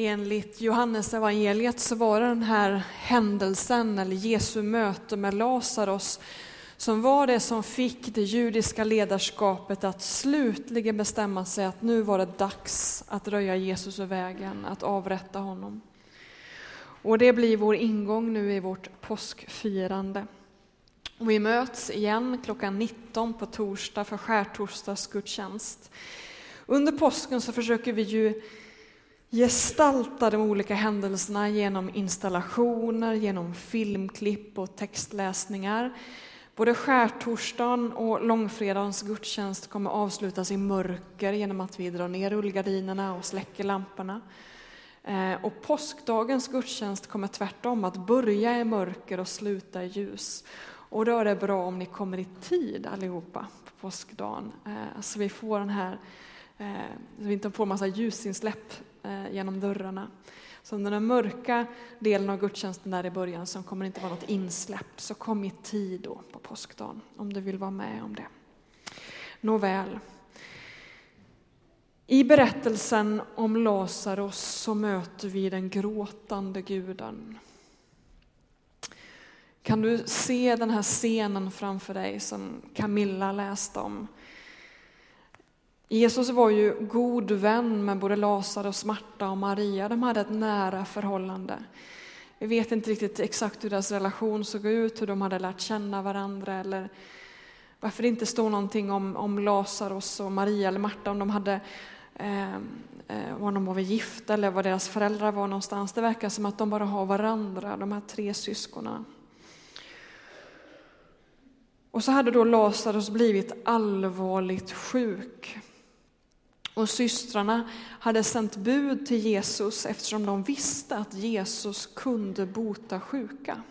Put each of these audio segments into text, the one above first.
Enligt Johannes evangeliet så var det den här händelsen, eller Jesu möte med Lazarus, som var det som fick det judiska ledarskapet att slutligen bestämma sig att nu var det dags att röja Jesus ur vägen, att avrätta honom. Och det blir vår ingång nu i vårt påskfirande. Och vi möts igen klockan 19 på torsdag för skärtorsdagsgudstjänst. Under påsken så försöker vi ju gestalta de olika händelserna genom installationer, genom filmklipp och textläsningar. Både skärtorsdagen och långfredagens gudstjänst kommer avslutas i mörker genom att vi drar ner rullgardinerna och släcker lamporna. Eh, och påskdagens gudstjänst kommer tvärtom att börja i mörker och sluta i ljus. Och då är det bra om ni kommer i tid allihopa på påskdagen, eh, så vi får den här, Eh, så vi inte får massa ljusinsläpp eh, genom dörrarna. Så under den mörka delen av gudstjänsten där i början som kommer det inte vara något insläpp, så kom i tid då på påskdagen om du vill vara med om det. Nåväl. I berättelsen om Lazarus så möter vi den gråtande guden. Kan du se den här scenen framför dig som Camilla läste om? Jesus var ju god vän med både Lazarus, Marta och Maria. De hade ett nära förhållande. Vi vet inte riktigt exakt hur deras relation såg ut, hur de hade lärt känna varandra eller varför det inte står någonting om, om Lazarus och Maria eller Marta, om de hade ehm, eh, om de var gifta eller var deras föräldrar var någonstans. Det verkar som att de bara har varandra, de här tre syskonen. Och så hade då Lazarus blivit allvarligt sjuk. Och systrarna hade sänt bud till Jesus eftersom de visste att Jesus kunde bota sjuka.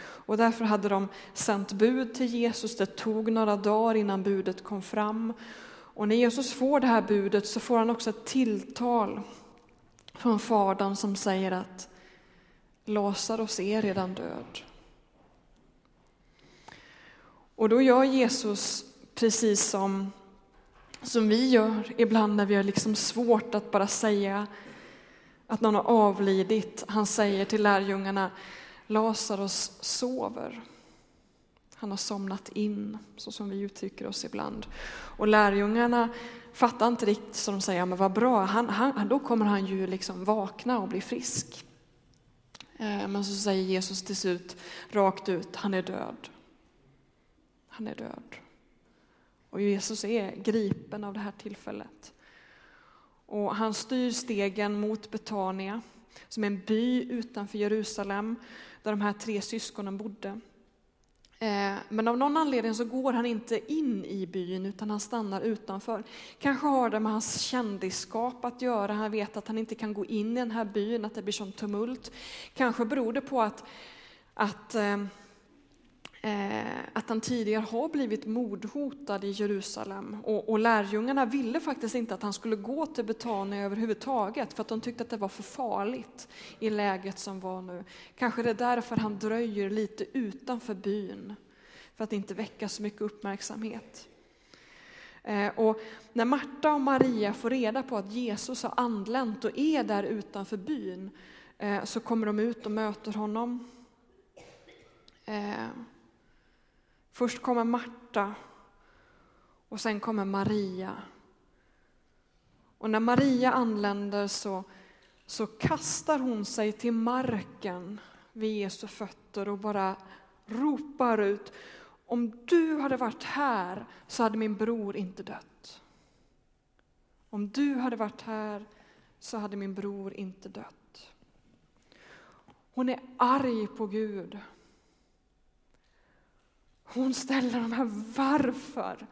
Och därför hade de sänt bud till Jesus. Det tog några dagar innan budet kom fram. Och när Jesus får det här budet så får han också ett tilltal från Fadern som säger att Lazarus är redan död. Och då gör Jesus precis som som vi gör ibland när vi har liksom svårt att bara säga att någon har avlidit. Han säger till lärjungarna, Lazarus sover. Han har somnat in, så som vi uttrycker oss ibland. Och lärjungarna fattar inte riktigt, så de säger, men vad bra, han, han, då kommer han ju liksom vakna och bli frisk. Eh, men så säger Jesus till slut rakt ut, han är död. Han är död. Och Jesus är gripen av det här tillfället. Och han styr stegen mot Betania, som är en by utanför Jerusalem, där de här tre syskonen bodde. Eh, men av någon anledning så går han inte in i byn utan han stannar utanför. Kanske har det med hans kändisskap att göra, han vet att han inte kan gå in i den här byn, att det blir sån tumult. Kanske beror det på att, att Eh, Eh, att han tidigare har blivit mordhotad i Jerusalem. Och, och lärjungarna ville faktiskt inte att han skulle gå till Betania överhuvudtaget, för att de tyckte att det var för farligt i läget som var nu. Kanske det är därför han dröjer lite utanför byn, för att inte väcka så mycket uppmärksamhet. Eh, och när Marta och Maria får reda på att Jesus har anlänt och är där utanför byn, eh, så kommer de ut och möter honom. Först kommer Marta och sen kommer Maria. Och när Maria anländer så, så kastar hon sig till marken vid Jesu fötter och bara ropar ut om du hade varit här så hade min bror inte dött. Om du hade varit här så hade min bror inte dött. Hon är arg på Gud. Hon ställer de här varför.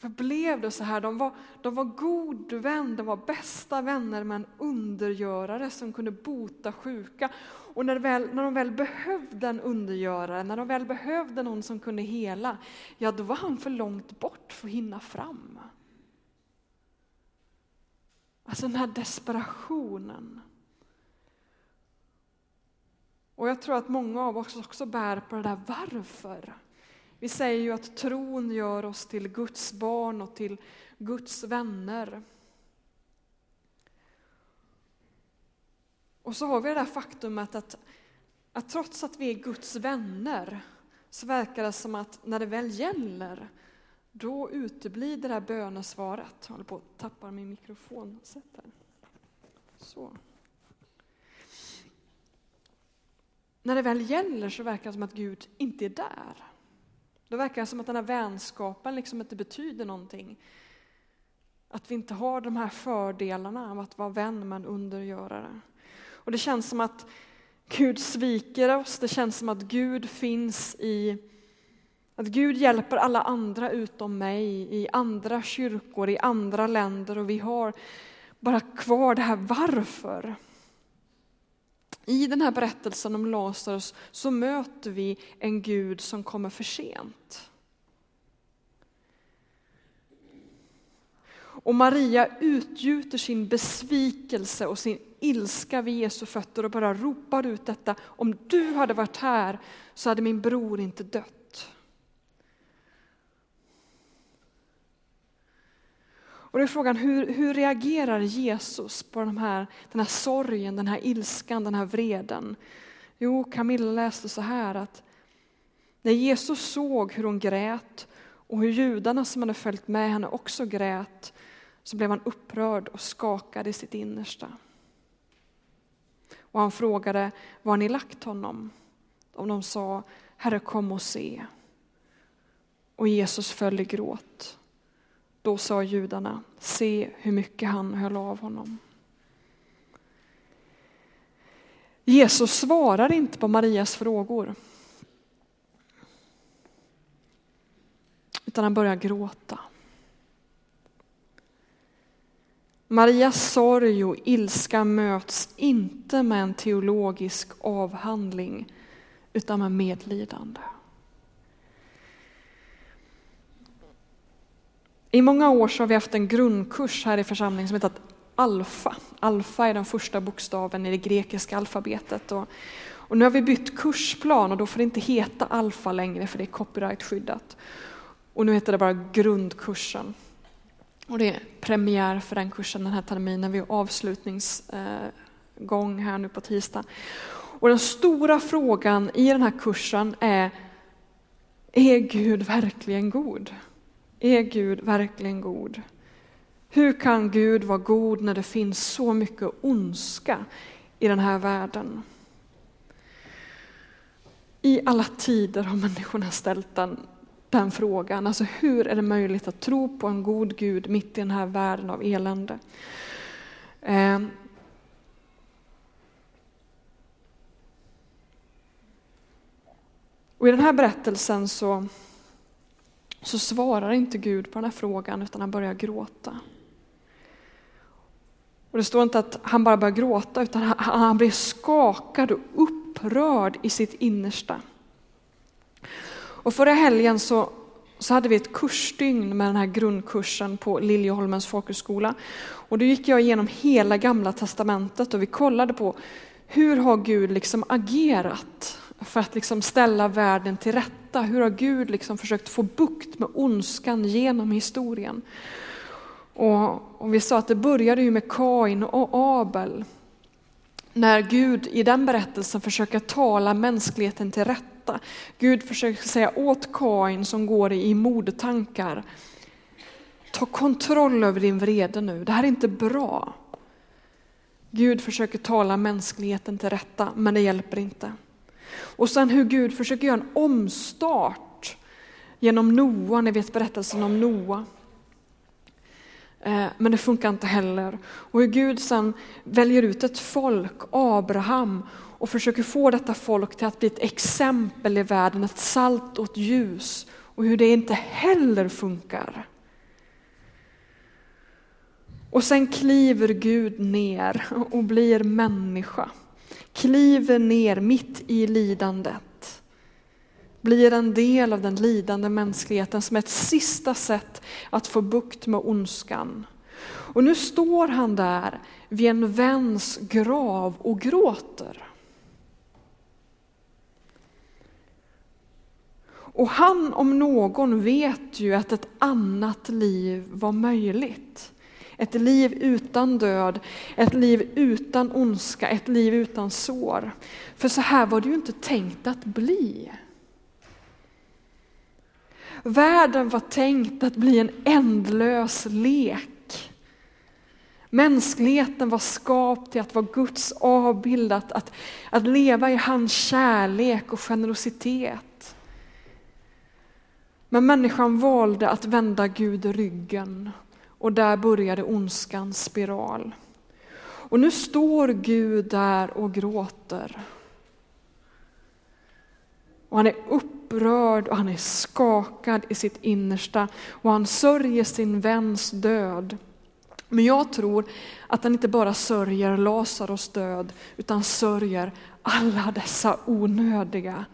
För blev det så här? De var, de var god vän, de var bästa vänner med en undergörare som kunde bota sjuka. Och när, väl, när de väl behövde en undergörare, när de väl behövde någon som kunde hela, ja då var han för långt bort för att hinna fram. Alltså den här desperationen. Och jag tror att många av oss också bär på det där varför. Vi säger ju att tron gör oss till Guds barn och till Guds vänner. Och så har vi det där faktumet att, att trots att vi är Guds vänner så verkar det som att när det väl gäller, då uteblir det där bönesvaret. Jag håller på att tappa min mikrofon. Så. När det väl gäller så verkar det som att Gud inte är där. Då verkar det som att den här vänskapen liksom inte betyder någonting. Att vi inte har de här fördelarna av att vara vän med en undergörare. Och det känns som att Gud sviker oss, det känns som att Gud finns i att Gud hjälper alla andra utom mig, i andra kyrkor, i andra länder och vi har bara kvar det här varför. I den här berättelsen om Lazarus så möter vi en Gud som kommer för sent. Och Maria utgjuter sin besvikelse och sin ilska vid Jesu fötter och bara ropar ut detta. Om du hade varit här så hade min bror inte dött. Och då är frågan, hur, hur reagerar Jesus på de här, den här sorgen, den här ilskan, den här vreden? Jo, Camilla läste så här att när Jesus såg hur hon grät och hur judarna som hade följt med henne också grät så blev han upprörd och skakad i sitt innersta. Och han frågade, var ni lagt honom? Och de sa, Herre kom och se. Och Jesus föll i gråt. Då sa judarna, se hur mycket han höll av honom. Jesus svarar inte på Marias frågor. Utan han börjar gråta. Marias sorg och ilska möts inte med en teologisk avhandling utan med medlidande. I många år så har vi haft en grundkurs här i församlingen som heter Alfa. Alfa är den första bokstaven i det grekiska alfabetet. Och, och nu har vi bytt kursplan och då får det inte heta Alfa längre för det är copyrightskyddat. Och nu heter det bara grundkursen. Och det är premiär för den kursen den här terminen. Vi har avslutningsgång eh, här nu på tisdag. Och den stora frågan i den här kursen är, är Gud verkligen god? Är Gud verkligen god? Hur kan Gud vara god när det finns så mycket ondska i den här världen? I alla tider har människorna ställt den den frågan. Alltså hur är det möjligt att tro på en god Gud mitt i den här världen av elände? Eh. Och I den här berättelsen så, så svarar inte Gud på den här frågan utan han börjar gråta. Och Det står inte att han bara börjar gråta utan han, han blir skakad och upprörd i sitt innersta. Och förra helgen så, så hade vi ett kursdygn med den här grundkursen på Liljeholmens folkhögskola. Och då gick jag igenom hela gamla testamentet och vi kollade på hur har Gud liksom agerat för att liksom ställa världen till rätta? Hur har Gud liksom försökt få bukt med ondskan genom historien? Och, och vi sa att det började ju med Kain och Abel. När Gud i den berättelsen försöker tala mänskligheten till rätta. Gud försöker säga åt Kain som går i mordtankar, ta kontroll över din vrede nu, det här är inte bra. Gud försöker tala mänskligheten till rätta, men det hjälper inte. Och sen hur Gud försöker göra en omstart genom Noa, ni vet berättelsen om Noa. Eh, men det funkar inte heller. Och hur Gud sen väljer ut ett folk, Abraham, och försöker få detta folk till att bli ett exempel i världen, ett salt och ett ljus och hur det inte heller funkar. Och sen kliver Gud ner och blir människa. Kliver ner mitt i lidandet. Blir en del av den lidande mänskligheten som ett sista sätt att få bukt med ondskan. Och nu står han där vid en väns grav och gråter. Och han om någon vet ju att ett annat liv var möjligt. Ett liv utan död, ett liv utan ondska, ett liv utan sår. För så här var det ju inte tänkt att bli. Världen var tänkt att bli en ändlös lek. Mänskligheten var skapt till att vara Guds avbild, att, att, att leva i hans kärlek och generositet. Men människan valde att vända Gud ryggen och där började ondskans spiral. Och nu står Gud där och gråter. Och han är upprörd och han är skakad i sitt innersta och han sörjer sin väns död. Men jag tror att han inte bara sörjer Lazarus död utan sörjer alla dessa onödiga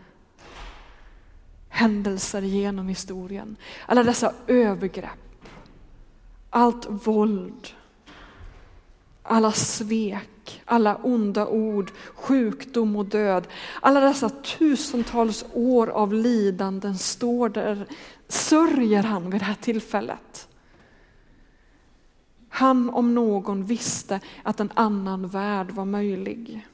händelser genom historien. Alla dessa övergrepp, allt våld, alla svek, alla onda ord, sjukdom och död. Alla dessa tusentals år av lidanden står där, sörjer han vid det här tillfället. Han om någon visste att en annan värld var möjlig.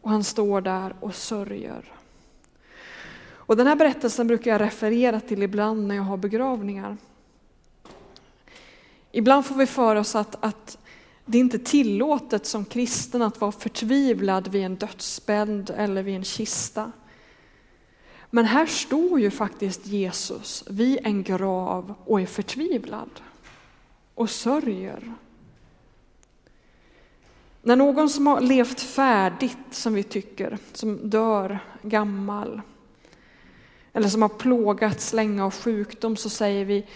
Och han står där och sörjer. Och den här berättelsen brukar jag referera till ibland när jag har begravningar. Ibland får vi för oss att, att det är inte tillåtet som kristen att vara förtvivlad vid en dödsbädd eller vid en kista. Men här står ju faktiskt Jesus vid en grav och är förtvivlad och sörjer. När någon som har levt färdigt, som vi tycker, som dör gammal, eller som har plågats länge av sjukdom, så säger vi,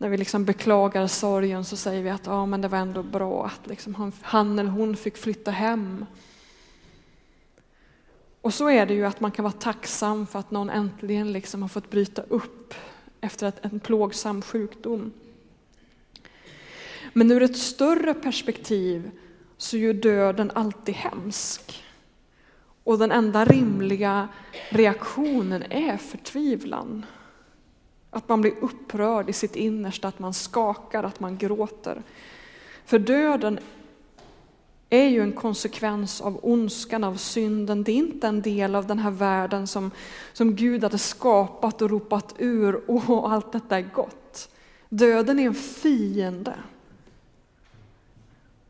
när vi liksom beklagar sorgen, så säger vi att ja, men det var ändå bra att liksom han eller hon fick flytta hem. Och så är det ju att man kan vara tacksam för att någon äntligen liksom har fått bryta upp efter en plågsam sjukdom. Men ur ett större perspektiv så är ju döden alltid hemsk. Och den enda rimliga reaktionen är förtvivlan. Att man blir upprörd i sitt innersta, att man skakar, att man gråter. För döden är ju en konsekvens av ondskan, av synden. Det är inte en del av den här världen som, som Gud hade skapat och ropat ur, och allt detta är gott. Döden är en fiende.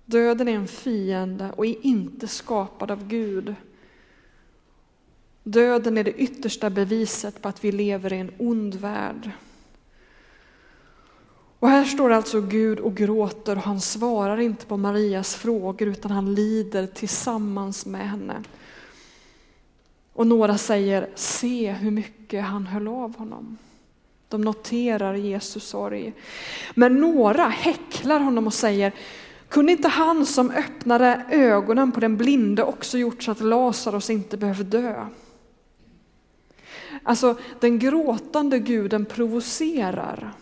Döden är en fiende och är inte skapad av Gud. Döden är det yttersta beviset på att vi lever i en ond värld. Och här står alltså Gud och gråter och han svarar inte på Marias frågor utan han lider tillsammans med henne. Och några säger, se hur mycket han höll av honom. De noterar Jesus sorg. Men några häcklar honom och säger, kunde inte han som öppnade ögonen på den blinde också gjort så att Lazarus inte behövde dö? Alltså den gråtande guden provocerar.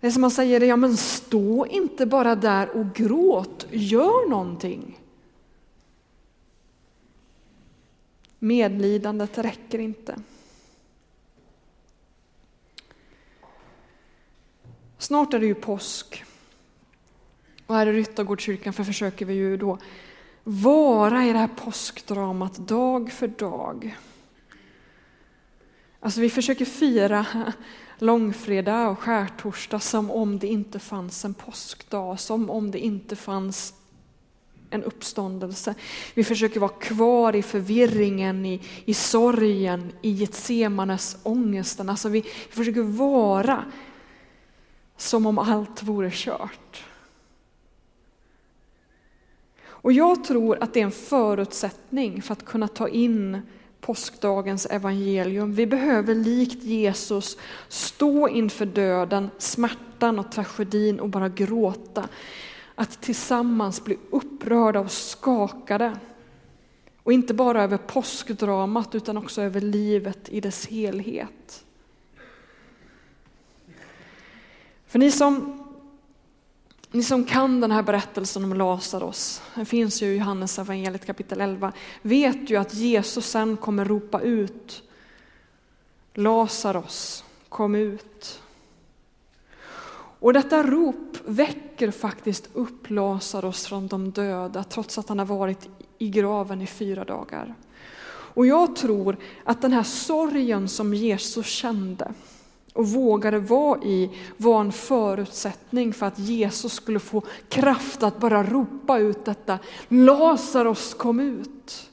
Det är som man säger, ja men stå inte bara där och gråt, gör någonting. Medlidandet räcker inte. Snart är det ju påsk. Och här i Ryttargårdskyrkan försöker vi ju då vara i det här påskdramat dag för dag. Alltså vi försöker fira långfredag och skärtorsdag som om det inte fanns en påskdag, som om det inte fanns en uppståndelse. Vi försöker vara kvar i förvirringen, i, i sorgen, i Getsemanes ångesten. Alltså vi försöker vara som om allt vore kört. Och jag tror att det är en förutsättning för att kunna ta in påskdagens evangelium. Vi behöver likt Jesus stå inför döden, smärtan och tragedin och bara gråta. Att tillsammans bli upprörda och skakade. Och inte bara över påskdramat utan också över livet i dess helhet. För ni som ni som kan den här berättelsen om Lazarus, den finns ju i Johannes evangeliet kapitel 11, vet ju att Jesus sen kommer ropa ut Lazarus, kom ut. Och detta rop väcker faktiskt upp Lazarus från de döda trots att han har varit i graven i fyra dagar. Och jag tror att den här sorgen som Jesus kände och vågade vara i var en förutsättning för att Jesus skulle få kraft att bara ropa ut detta. Lazarus kom ut.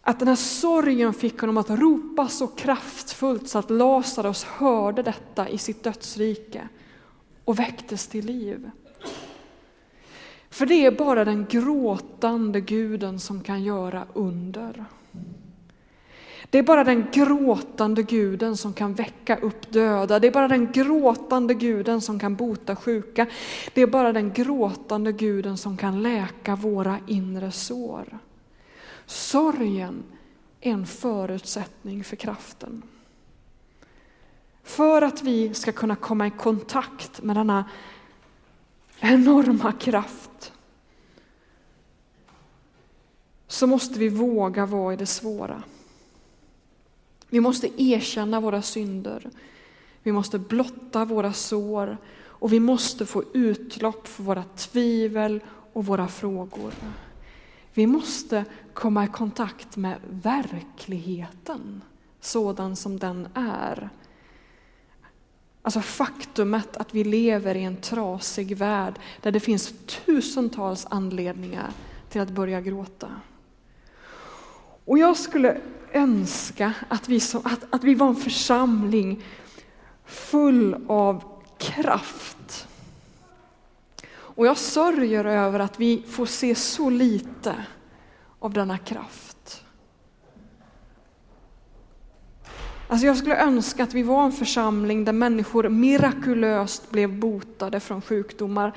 Att den här sorgen fick honom att ropa så kraftfullt så att Lazarus hörde detta i sitt dödsrike och väcktes till liv. För det är bara den gråtande guden som kan göra under. Det är bara den gråtande guden som kan väcka upp döda. Det är bara den gråtande guden som kan bota sjuka. Det är bara den gråtande guden som kan läka våra inre sår. Sorgen är en förutsättning för kraften. För att vi ska kunna komma i kontakt med denna enorma kraft så måste vi våga vara i det svåra. Vi måste erkänna våra synder. Vi måste blotta våra sår och vi måste få utlopp för våra tvivel och våra frågor. Vi måste komma i kontakt med verkligheten sådan som den är. Alltså faktumet att vi lever i en trasig värld där det finns tusentals anledningar till att börja gråta. Och jag skulle önska att vi, som, att, att vi var en församling full av kraft. Och jag sörjer över att vi får se så lite av denna kraft. Alltså jag skulle önska att vi var en församling där människor mirakulöst blev botade från sjukdomar.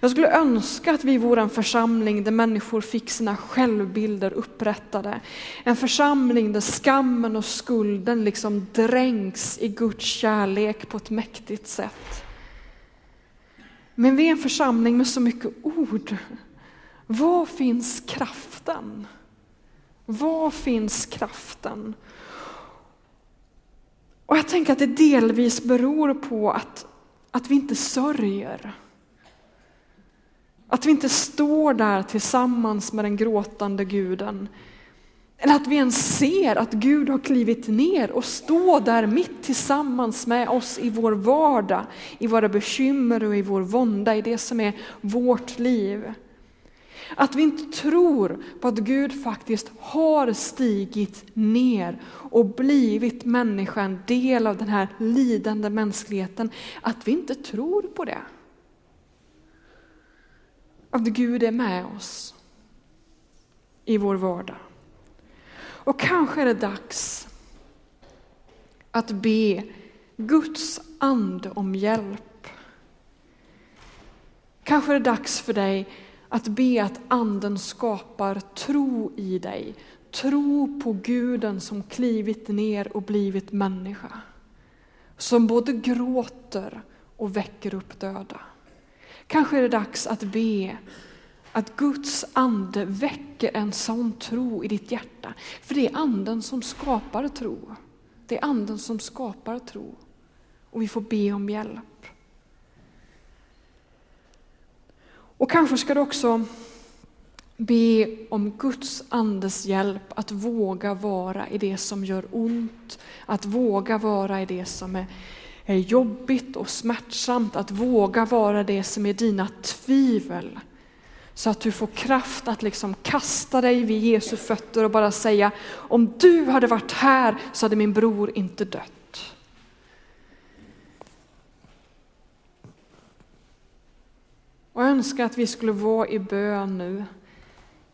Jag skulle önska att vi vore en församling där människor fick sina självbilder upprättade. En församling där skammen och skulden liksom dränks i Guds kärlek på ett mäktigt sätt. Men vi är en församling med så mycket ord. Var finns kraften? Var finns kraften? Och jag tänker att det delvis beror på att, att vi inte sörjer. Att vi inte står där tillsammans med den gråtande guden. Eller att vi ens ser att Gud har klivit ner och står där mitt tillsammans med oss i vår vardag, i våra bekymmer och i vår vånda, i det som är vårt liv. Att vi inte tror på att Gud faktiskt har stigit ner och blivit människa, en del av den här lidande mänskligheten. Att vi inte tror på det. Att Gud är med oss i vår vardag. Och kanske är det dags att be Guds ande om hjälp. Kanske är det dags för dig att be att anden skapar tro i dig. Tro på guden som klivit ner och blivit människa. Som både gråter och väcker upp döda. Kanske är det dags att be att Guds ande väcker en sån tro i ditt hjärta. För det är anden som skapar tro. Det är anden som skapar tro. Och vi får be om hjälp. Och kanske ska du också be om Guds andes hjälp att våga vara i det som gör ont, att våga vara i det som är, är jobbigt och smärtsamt, att våga vara det som är dina tvivel. Så att du får kraft att liksom kasta dig vid Jesu fötter och bara säga, om du hade varit här så hade min bror inte dött. Och jag önskar att vi skulle vara i bön nu,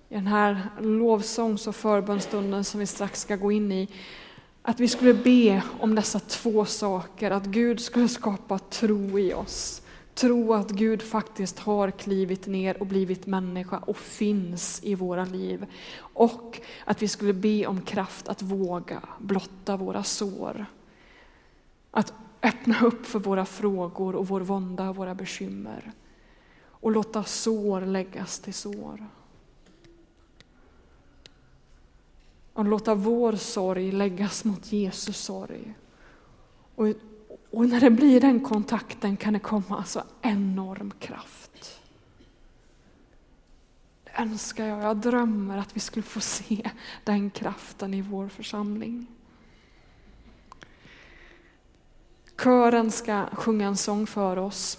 i den här lovsångs och förbönstunden som vi strax ska gå in i. Att vi skulle be om dessa två saker, att Gud skulle skapa tro i oss. Tro att Gud faktiskt har klivit ner och blivit människa och finns i våra liv. Och att vi skulle be om kraft att våga blotta våra sår. Att öppna upp för våra frågor och vår vånda och våra bekymmer och låta sår läggas till sår. Och låta vår sorg läggas mot Jesus sorg. Och Och när det blir den kontakten kan det komma så enorm kraft. Det önskar jag, jag drömmer att vi skulle få se den kraften i vår församling. Kören ska sjunga en sång för oss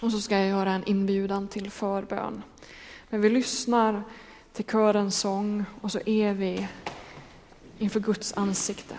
och så ska jag göra en inbjudan till förbön. Men vi lyssnar till körens sång och så är vi inför Guds ansikte.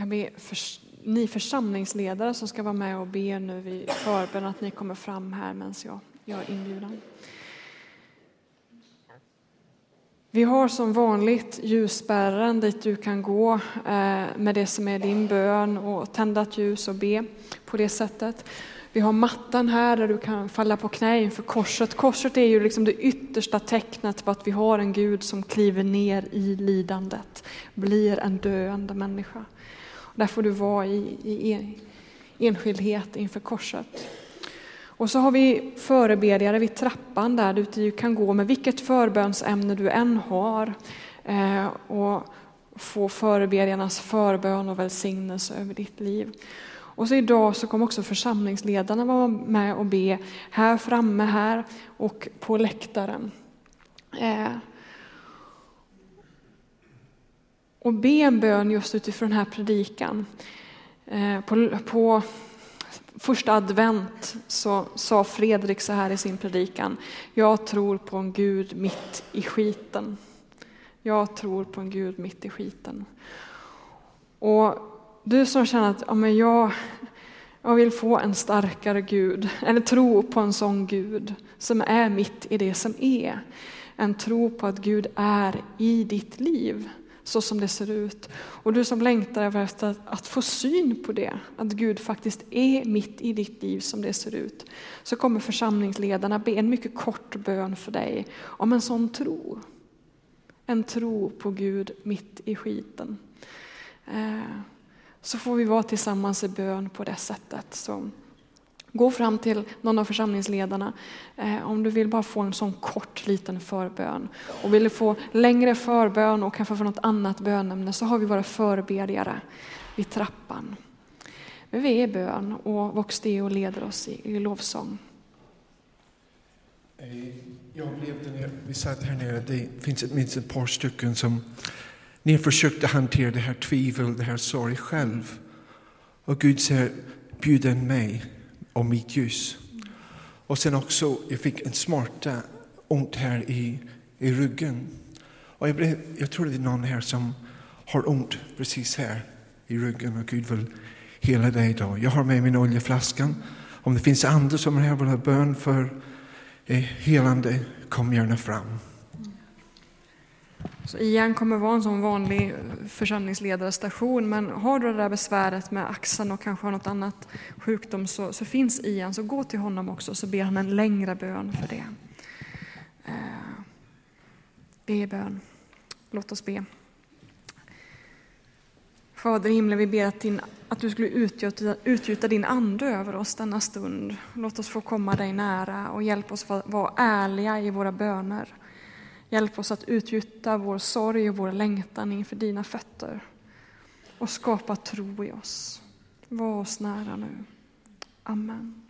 Jag ber för, ni församlingsledare som ska vara med och be nu vid förbön att ni kommer fram här medan jag gör inbjudan. Vi har som vanligt ljusspärren dit du kan gå eh, med det som är din bön och tända ett ljus och be på det sättet. Vi har mattan här där du kan falla på knä inför korset. Korset är ju liksom det yttersta tecknet på att vi har en Gud som kliver ner i lidandet, blir en döende människa. Där får du vara i, i enskildhet inför korset. Och så har vi förebedjare vid trappan där du kan gå med vilket förbönsämne du än har eh, och få förebedjarnas förbön och välsignelse över ditt liv. Och så idag så kommer också församlingsledarna vara med och be här framme här och på läktaren. Eh, och be en bön just utifrån den här predikan. Eh, på, på första advent så sa Fredrik så här i sin predikan. Jag tror på en Gud mitt i skiten. Jag tror på en Gud mitt i skiten. Och du som känner att ja, men jag, jag vill få en starkare Gud, eller tro på en sån Gud som är mitt i det som är. En tro på att Gud är i ditt liv så som det ser ut. Och du som längtar efter att få syn på det, att Gud faktiskt är mitt i ditt liv som det ser ut, så kommer församlingsledarna be en mycket kort bön för dig om en sån tro. En tro på Gud mitt i skiten. Eh, så får vi vara tillsammans i bön på det sättet. Så gå fram till någon av församlingsledarna eh, om du vill bara få en sån kort liten förbön. Och vill du få längre förbön och kanske få något annat bönämne så har vi våra förebedjare vid trappan. Men vi är i bön och Vox Deo leder oss i, i lovsång. Eh, jag upplevde när vi satt här nere, det finns minst ett par stycken som ni försökte hantera det här tvivel, det här sorg själv. Och Gud säger, bjud in mig och mitt ljus. Och sen också, jag fick en smärta, ont här i, i ryggen. Och jag, blev, jag tror det är någon här som har ont precis här i ryggen och Gud vill hela dig idag. Jag har med min oljeflaskan. Om det finns andra som är här och vill ha bön för eh, helande, kom gärna fram. Så Ian kommer vara en sån vanlig församlingsledarstation, men har du det där besväret med axeln och kanske har något annat sjukdom så, så finns Ian, så gå till honom också så ber han en längre bön för det. Eh, be bön. Låt oss be. Fader i himlen, vi ber att, din, att du skulle utgjuta, utgjuta din ande över oss denna stund. Låt oss få komma dig nära och hjälp oss att vara ärliga i våra böner. Hjälp oss att utgjuta vår sorg och vår längtan inför dina fötter och skapa tro i oss. Var oss nära nu. Amen.